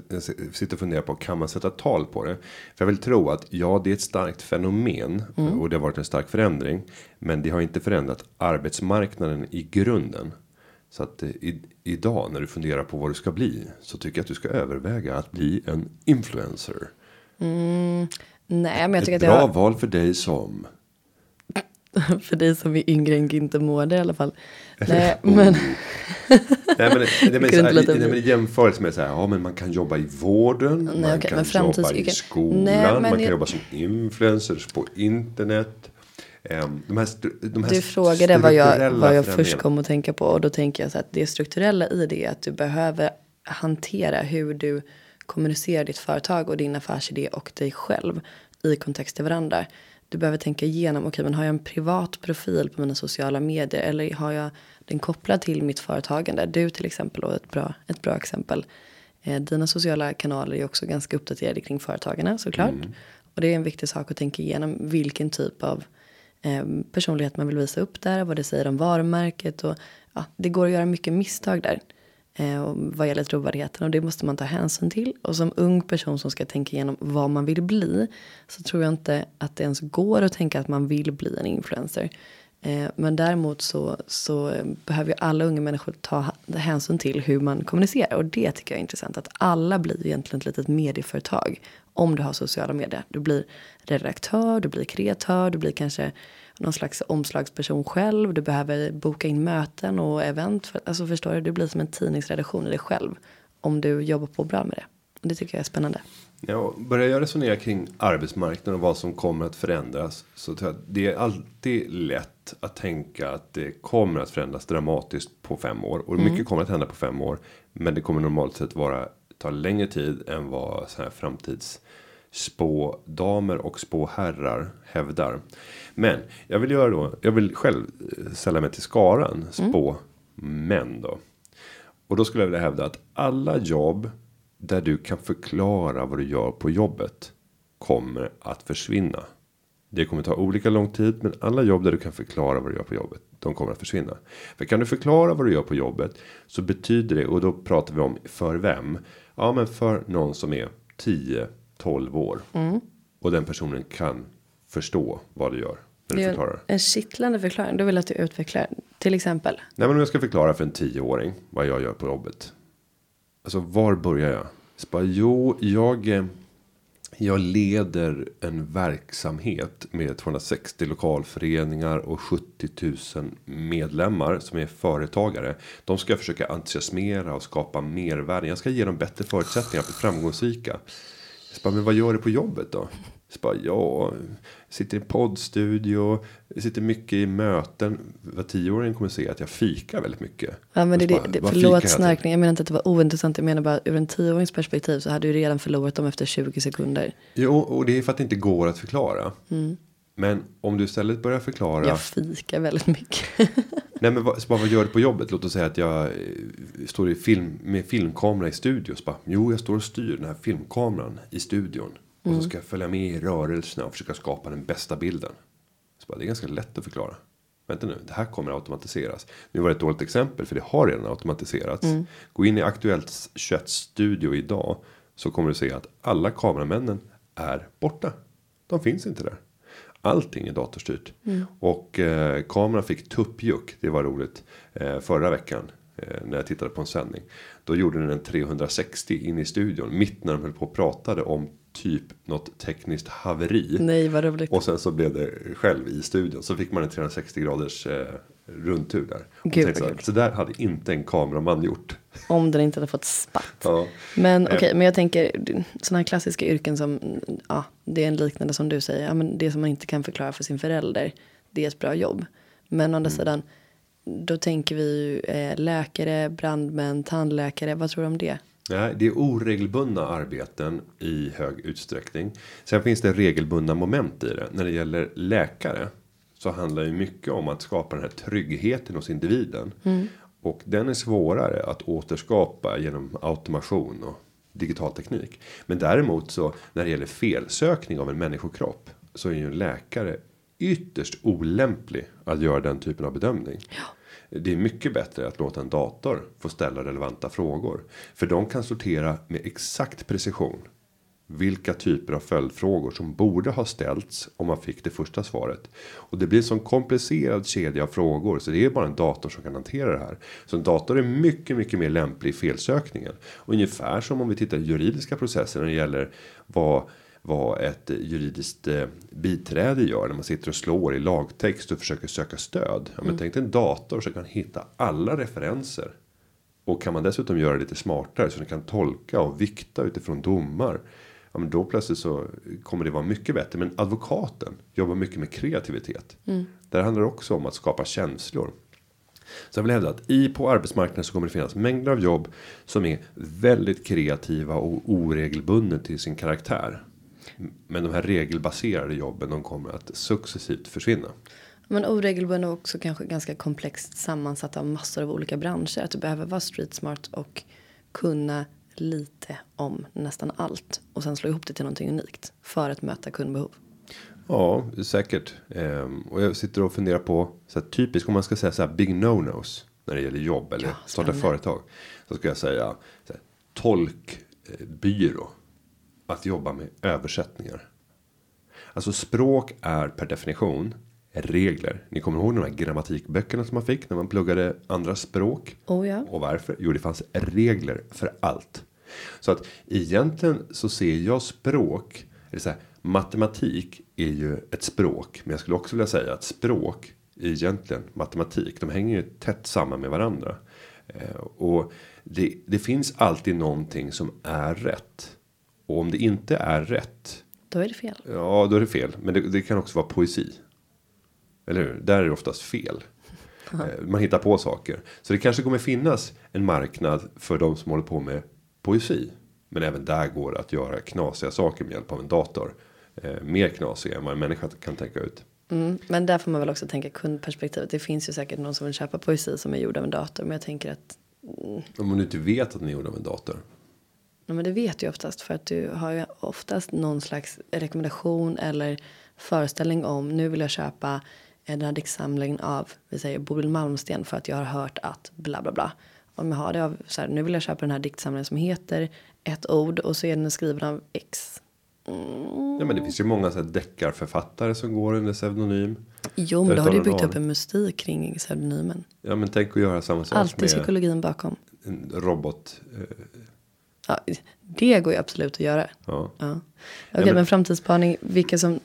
Jag sitter och funderar på kan man sätta tal på det? För jag vill tro att ja, det är ett starkt fenomen mm. och det har varit en stark förändring. Men det har inte förändrat arbetsmarknaden i grunden. Så att eh, i, idag när du funderar på vad du ska bli så tycker jag att du ska överväga att bli en influencer. Mm, Nej, men jag tycker Ett att bra jag... val för dig som. för dig som är yngre än Günther Mårder i alla fall. Nej, oh. men. nej, men, nej, men, så här, nej, men i jämförelse med så här, ja men man kan jobba i vården, nej, man okay, kan jobba i skolan, nej, man kan jag... jobba som influencers på internet. Um, de här, de här du frågade vad jag, vad jag först kom att tänka på och då tänker jag så att det strukturella i det är att du behöver hantera hur du kommunicerar ditt företag och din affärsidé och dig själv i kontext till varandra. Du behöver tänka igenom, okej okay, men har jag en privat profil på mina sociala medier eller har jag den kopplad till mitt företagande? Du till exempel och ett bra, ett bra exempel. Eh, dina sociala kanaler är också ganska uppdaterade kring företagarna såklart. Mm. Och det är en viktig sak att tänka igenom vilken typ av eh, personlighet man vill visa upp där, vad det säger om varumärket och ja, det går att göra mycket misstag där eh, vad gäller trovärdigheten och det måste man ta hänsyn till. Och som ung person som ska tänka igenom vad man vill bli så tror jag inte att det ens går att tänka att man vill bli en influencer. Eh, men däremot så, så eh, behöver ju alla unga människor ta hänsyn till hur man kommunicerar och det tycker jag är intressant att alla blir egentligen ett litet medieföretag om du har sociala medier. Du blir redaktör, du blir kreatör, du blir kanske någon slags omslagsperson själv. Du behöver boka in möten och event. För, alltså förstår du, du blir som en tidningsredaktion i dig själv. Om du jobbar på bra med det. Och det tycker jag är spännande. Ja, börjar jag resonera kring arbetsmarknaden och vad som kommer att förändras. Så tror jag att det är alltid lätt att tänka att det kommer att förändras dramatiskt på fem år. Och mycket kommer att hända på fem år. Men det kommer normalt sett vara ta längre tid än vad så här framtids spådamer och spåherrar hävdar. Men jag vill göra då. Jag vill själv eh, sälla mig till skaran spå män då. Och då skulle jag vilja hävda att alla jobb där du kan förklara vad du gör på jobbet kommer att försvinna. Det kommer ta olika lång tid, men alla jobb där du kan förklara vad du gör på jobbet, de kommer att försvinna. För kan du förklara vad du gör på jobbet så betyder det och då pratar vi om för vem? Ja, men för någon som är 10 12 år och den personen kan förstå vad du gör när du förklarar. en kittlande förklaring. Då vill att du utvecklar. Till exempel. Nej, men om jag ska förklara för en tioåring vad jag gör på jobbet. Alltså var börjar jag? Så bara, jo, jag. eh, Jag leder en verksamhet med 260 lokalföreningar och 70 000 medlemmar som är företagare. De ska försöka entusiasmera och skapa mervärde. Jag ska ge dem bättre förutsättningar bli framgångsrika. Så bara, men vad gör du på jobbet då? Så bara, ja, sitter i poddstudio, sitter mycket i möten. Var tioåring kommer se att jag fikar väldigt mycket. Ja, men det, det, bara, det, vad förlåt snarkning. Jag menar inte att det var ointressant. Jag menar bara ur en tioårings perspektiv så hade du redan förlorat dem efter 20 sekunder. Jo, och det är för att det inte går att förklara. Men om du istället börjar förklara. Jag fikar väldigt mycket. Nej men vad, bara, vad gör du på jobbet? Låt oss säga att jag eh, står i film, med filmkamera i studion. Så bara, jo jag står och styr den här filmkameran i studion. Och så ska jag följa med i rörelserna och försöka skapa den bästa bilden. Så bara, det är ganska lätt att förklara. Vänta nu, det här kommer att automatiseras. Nu var det ett dåligt exempel för det har redan automatiserats. Gå in i Aktuellt 21 studio idag. Så kommer du se att alla kameramännen är borta. De finns inte där. Allting är datorstyrt. Och eh, kameran fick tuppjuck. Det var roligt. Eh, förra veckan. Eh, när jag tittade på en sändning. Då gjorde den en 360 in i studion. Mitt när de höll på och pratade om typ något tekniskt haveri. Nej, vad roligt. Och sen så blev det själv i studion. Så fick man en 360 graders eh, rundtur där. Gud, så, så där hade inte en kameraman gjort. Om den inte hade fått spatt. Ja. Men Eh. okej, men jag tänker sådana här klassiska yrken som, ja, det är en liknande som du säger. Ja, men det som man inte kan förklara för sin förälder, det är ett bra jobb. Men å andra sidan, då tänker vi ju eh, läkare, brandmän, tandläkare. Vad tror du om det? Nej, det är oregelbundna arbeten i hög utsträckning. Sen finns det regelbundna moment i det. När det gäller läkare så handlar det mycket om att skapa den här tryggheten hos individen. Och den är svårare att återskapa genom automation och digital teknik. Men däremot så när det gäller felsökning av en människokropp så är ju en läkare ytterst olämplig att göra den typen av bedömning. Det är mycket bättre att låta en dator få ställa relevanta frågor. För de kan sortera med exakt precision. Vilka typer av följdfrågor som borde ha ställts om man fick det första svaret. Och det blir en sån komplicerad kedja av frågor. Så det är bara en dator som kan hantera det här. Så en dator är mycket, mycket mer lämplig i felsökningen. Ungefär som om vi tittar i juridiska processer när det gäller vad vad ett juridiskt eh, biträde gör när man sitter och slår i lagtext och försöker söka stöd. Ja, men tänk dig en dator så kan hitta alla referenser. Och kan man dessutom göra det lite smartare så den kan tolka och vikta utifrån domar. Ja, men då plötsligt så kommer det vara mycket bättre. Men advokaten jobbar mycket med kreativitet. Där handlar det också om att skapa känslor. Så jag vill hävda att i på arbetsmarknaden så kommer det finnas mängder av jobb som är väldigt kreativa och oregelbundna till sin karaktär. Men de här regelbaserade jobben de kommer att successivt försvinna. Men oregelbunden och också kanske ganska komplext sammansatt av massor av olika branscher. Att du behöver vara street smart och kunna lite om nästan allt. Och sen slå ihop det till någonting unikt. För att möta kundbehov. Ja, säkert. Ehm, och jag sitter och funderar på så här, typiskt om man ska säga så här big no-nos när det gäller jobb eller Ja, starta företag. Så ska jag säga så här, tolkbyrå. Att jobba med översättningar. Alltså språk är per definition regler. Ni kommer ihåg de här grammatikböckerna som man fick när man pluggade andra språk. Oh ja. Och varför? Jo, det fanns regler för allt. Så att egentligen så ser jag språk, eller så här, matematik är ju ett språk. Men jag skulle också vilja säga att språk är egentligen matematik. De hänger ju tätt samman med varandra. Eh, och det, det finns alltid någonting som är rätt. Och om det inte är rätt. Då är det fel. Ja, då är det fel. Men det, det kan också vara poesi. Eller hur? Där är det oftast fel. Eh, Man hittar på saker. Så det kanske kommer finnas en marknad för de som håller på med poesi. Men även där går det att göra knasiga saker med hjälp av en dator. Eh, mer knasiga än vad en människa kan tänka ut. Mm, men där får man väl också tänka kundperspektivet. Det finns ju säkert någon som vill köpa poesi som är gjord av en dator. Men jag tänker att Om du inte vet att den är gjord av en dator. Ja, men det vet du ju oftast för att du har ju oftast någon slags rekommendation eller föreställning om nu vill jag köpa den här diktsamlingen av vi säger Bodil Malmsten för att jag har hört att bla bla bla. Om jag har det av så här, nu vill jag köpa den här diktsamlingen som heter ett ord och så är den skriven av X. Ja, men det finns ju många så här deckarförfattare som går under pseudonym. Jo, men då har du byggt upp en mystik kring pseudonymen. Ja, men tänk att göra samma sak Alltid psykologin bakom. en robot. eh, Ja, det går ju absolut att göra. Ja. Ja. Okej, men- men framtidsspaning, vilka som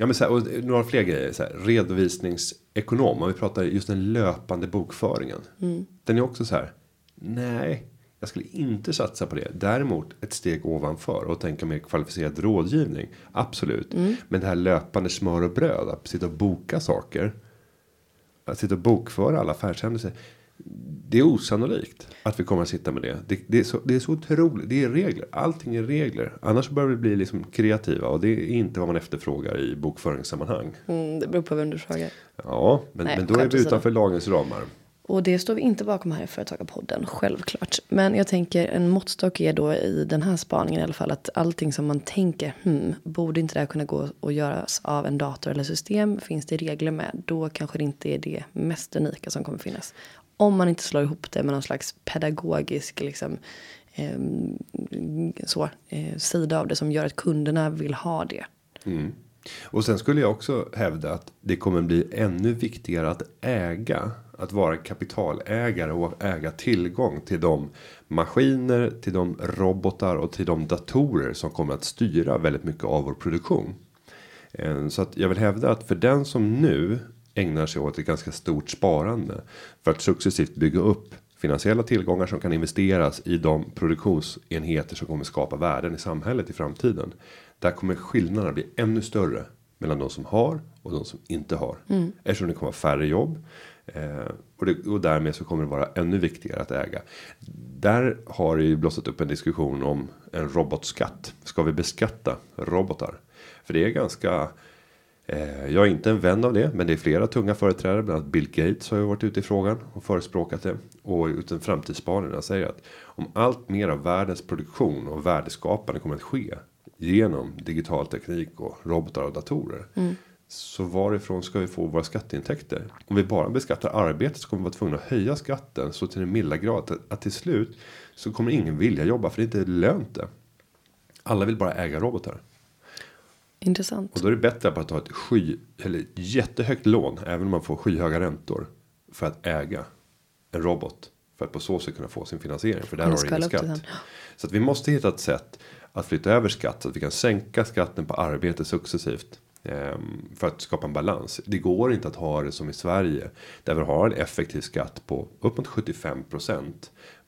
Ja, men så här, och några fler grejer. Så här, redovisningsekonom. Om vi pratar just den löpande bokföringen. Den är också så här. Nej, jag skulle inte satsa på det. Däremot ett steg ovanför och tänka mer kvalificerad rådgivning. Absolut. Men det här löpande smör och bröd. Att sitta och boka saker. Att sitta och bokföra alla affärshändelser. Det är osannolikt att vi kommer att sitta med det. Det, det, är, så, det är så otroligt. Det är regler. Allting är regler. Annars börjar vi bli liksom kreativa. Och det är inte vad man efterfrågar i bokföringssammanhang. Mm, det beror på vem du frågar. Ja, men, Nej, men då är vi utanför lagens ramar. Och det står vi inte bakom här i Företagarpodden, självklart. Men jag tänker en måttstock är då i den här spaningen i alla fall att allting som man tänker, hmm, borde inte det här kunna gå och göras av en dator eller system? Finns det regler med? Då kanske det inte är det mest unika som kommer finnas. Om man inte slår ihop det med någon slags pedagogisk liksom, eh, så, eh, sida av det som gör att kunderna vill ha det. Mm. Och sen skulle jag också hävda att det kommer bli ännu viktigare att äga. Att vara kapitalägare och äga tillgång till de maskiner, till de robotar och till de datorer som kommer att styra väldigt mycket av vår produktion. Eh, så att jag vill hävda att för den som nu ägnar sig åt ett ganska stort sparande för att successivt bygga upp finansiella tillgångar som kan investeras i de produktionsenheter som kommer skapa värden i samhället i framtiden. Där kommer skillnaderna bli ännu större mellan de som har och de som inte har. Eftersom det kommer färre jobb. Eh, och, det, och därmed så kommer det vara ännu viktigare att äga. Där har det ju blossat upp en diskussion om en robotskatt. Ska vi beskatta robotar? För det är ganska Jag är inte en vän av det, men det är flera tunga företrädare, bland annat Bill Gates har ju varit ute i frågan och förespråkat det. Och utan framtidsspaningarna säger att om allt mer av världens produktion och värdeskapande kommer att ske genom digital teknik och robotar och datorer. Så varifrån ska vi få våra skatteintäkter? Om vi bara beskattar arbete så kommer vi vara tvungna att höja skatten så till den milda grad att, att till slut så kommer ingen vilja jobba för det är inte lönt det. Alla vill bara äga robotar. Intressant. Och då är det bättre att bara ta ett sky eller jättehögt lån. Även om man får skyhöga räntor. För att äga en robot. För att på så sätt kunna få sin finansiering. För där har du ingen skatt. Så att vi måste hitta ett sätt att flytta över skatt. Så att vi kan sänka skatten på arbete successivt. ehm, För att skapa en balans. Det går inte att ha det som i Sverige. Där vi har en effektiv skatt på upp mot 75%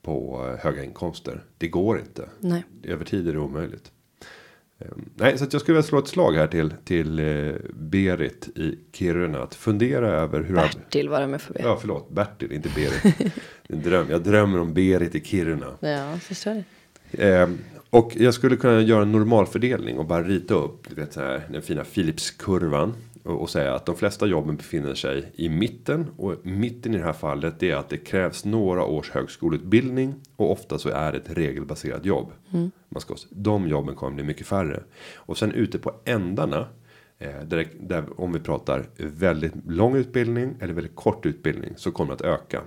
på eh, höga inkomster. Det går inte. Nej. Över tid är det omöjligt. Ehm, Nej, så jag skulle vilja slå ett slag här till, till eh, Berit i Kiruna. Att fundera över hur... Bertil var det med förbi. Ja, förlåt. Bertil, inte Berit. en dröm. Jag drömmer om Berit i Kiruna. Ja, förstår det. Ehm, och jag skulle kunna göra en normalfördelning och bara rita upp du vet, så här, den fina Philipskurvan. Och, säga att de flesta jobben befinner sig i mitten. Och mitten i det här fallet är att det krävs några års högskoleutbildning. Och ofta så är det ett regelbaserat jobb. Man ska, de jobben kommer bli mycket färre. Och sen ute på ändarna. Eh, där, där, om vi pratar väldigt lång utbildning eller väldigt kort utbildning så kommer det att öka.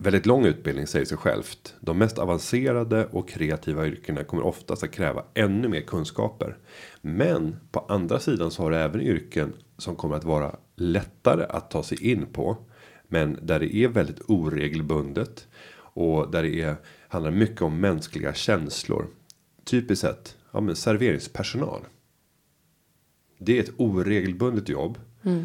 Väldigt lång utbildning säger sig självt. De mest avancerade och kreativa yrkena kommer oftast att kräva ännu mer kunskaper. Men på andra sidan så har du även yrken som kommer att vara lättare att ta sig in på. Men där det är väldigt oregelbundet. Och där det är, handlar mycket om mänskliga känslor. Typiskt sett, ja men serveringspersonal. Det är ett oregelbundet jobb.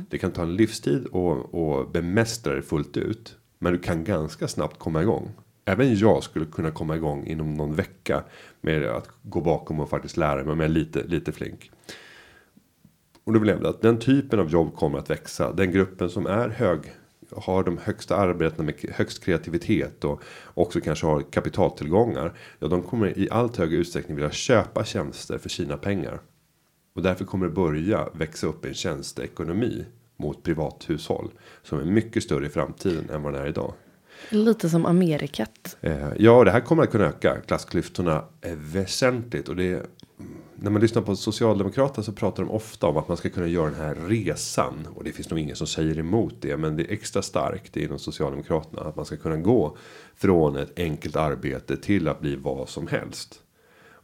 Det kan ta en livstid och, och bemästra det fullt ut. Men du kan ganska snabbt komma igång. även jag skulle kunna komma igång inom någon vecka med att gå bakom och faktiskt lära mig om jag är lite lite flink. Och då vill jag hävda att den typen av jobb kommer att växa. Den gruppen som är hög har de högsta arbetena med högst kreativitet och också kanske har kapitaltillgångar. Ja, de kommer i allt högre utsträckning vilja köpa tjänster för sina pengar. Och därför kommer det börja växa upp en tjänsteekonomi mot privathushåll som är mycket större i framtiden än vad den är idag. Lite som Amerikat. Eh, ja, det här kommer att kunna öka klassklyftorna väsentligt och det när man lyssnar på Socialdemokraterna så pratar de ofta om att man ska kunna göra den här resan. Och det finns nog ingen som säger emot det. Men det är extra starkt inom Socialdemokraterna. Att man ska kunna gå från ett enkelt arbete till att bli vad som helst.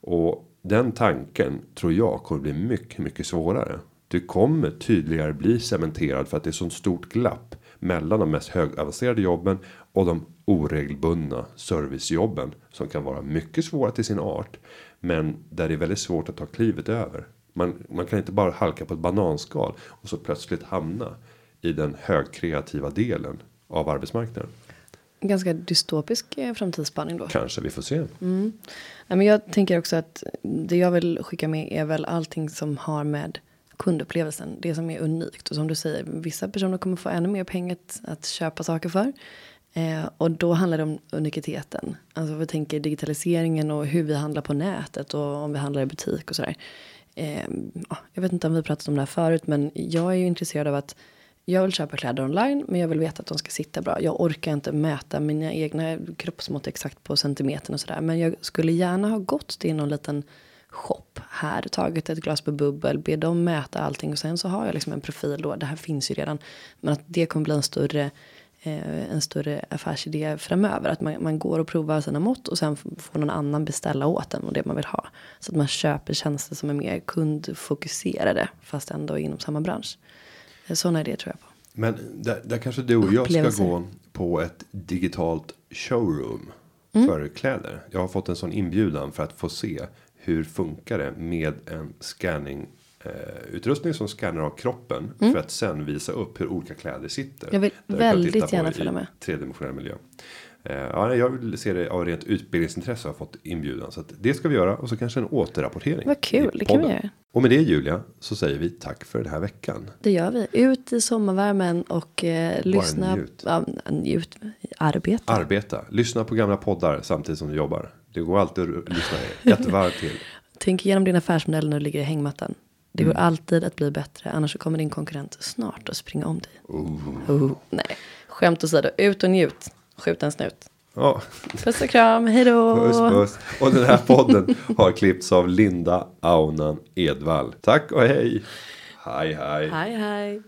Och den tanken tror jag kommer bli mycket, mycket svårare. Det kommer tydligare bli cementerad för att det är så stort glapp mellan de mest högavancerade jobben och de oregelbundna servicejobben som kan vara mycket svåra till sin art men där det är väldigt svårt att ta klivet över. Man, man kan inte bara halka på ett bananskal och så plötsligt hamna i den högkreativa delen av arbetsmarknaden. Ganska dystopisk eh, framtidsspanning då. Kanske vi får se. Mm. Nej, men jag tänker också att det jag vill skicka med är väl allting som har med kundupplevelsen. Det som är unikt och som du säger, vissa personer kommer få ännu mer pengar att, att köpa saker för. Eh, och då handlar det om unikiteten. Alltså vi tänker digitaliseringen och hur vi handlar på nätet och om vi handlar i butik och sådär. Eh, jag vet inte om vi pratat om det här förut men jag är ju intresserad av att jag vill köpa kläder online men jag vill veta att de ska sitta bra. Jag orkar inte mäta mina egna kroppsmått exakt på centimetern och sådär. Men jag skulle gärna ha gått till någon liten shop här, tagit ett glas på bubbel, be dem mäta allting och sen så har jag liksom en profil då. Det här finns ju redan. Men att det kommer bli en större eh, en större affärsidé framöver. Att man, man går och provar sina mått och sen får någon annan beställa åt en och det man vill ha. Så att man köper tjänster som är mer kundfokuserade fast ändå inom samma bransch. Eh, sådana idéer tror jag på. Men där, där kanske du och jag ska gå på ett digitalt showroom mm. för kläder. Jag har fått en sån inbjudan för att få se hur funkar det med en scanning eh, utrustning som scannar av kroppen mm. för att sen visa upp hur olika kläder sitter. Jag vill väldigt gärna följa med. Tredimensionell miljö. Eh, ja, jag vill se det av rent utbildningsintresse har fått inbjudan så att det ska vi göra och så kanske en återrapportering. Vad kul, det kan vi göra. Och med det Julia så säger vi tack för den här veckan. Det gör vi. Ut i sommarvärmen och eh, lyssna. Njut. Ja, njut. Arbeta. Arbeta. Lyssna på gamla poddar samtidigt som du jobbar. Det går alltid att lyssna ett varv till. Tänk igenom din affärsmodell när du ligger i hängmattan. Det går mm. alltid att bli bättre, annars kommer din konkurrent snart att springa om dig. Uh. Uh, nej, skämt åsido, ut och njut. Skjut en snut. Ja. Puss och kram, hej då. Puss, puss. Och den här podden har klippts av Linda Aunan Edvall. Tack och hej. Hej, hej. Hej, hej.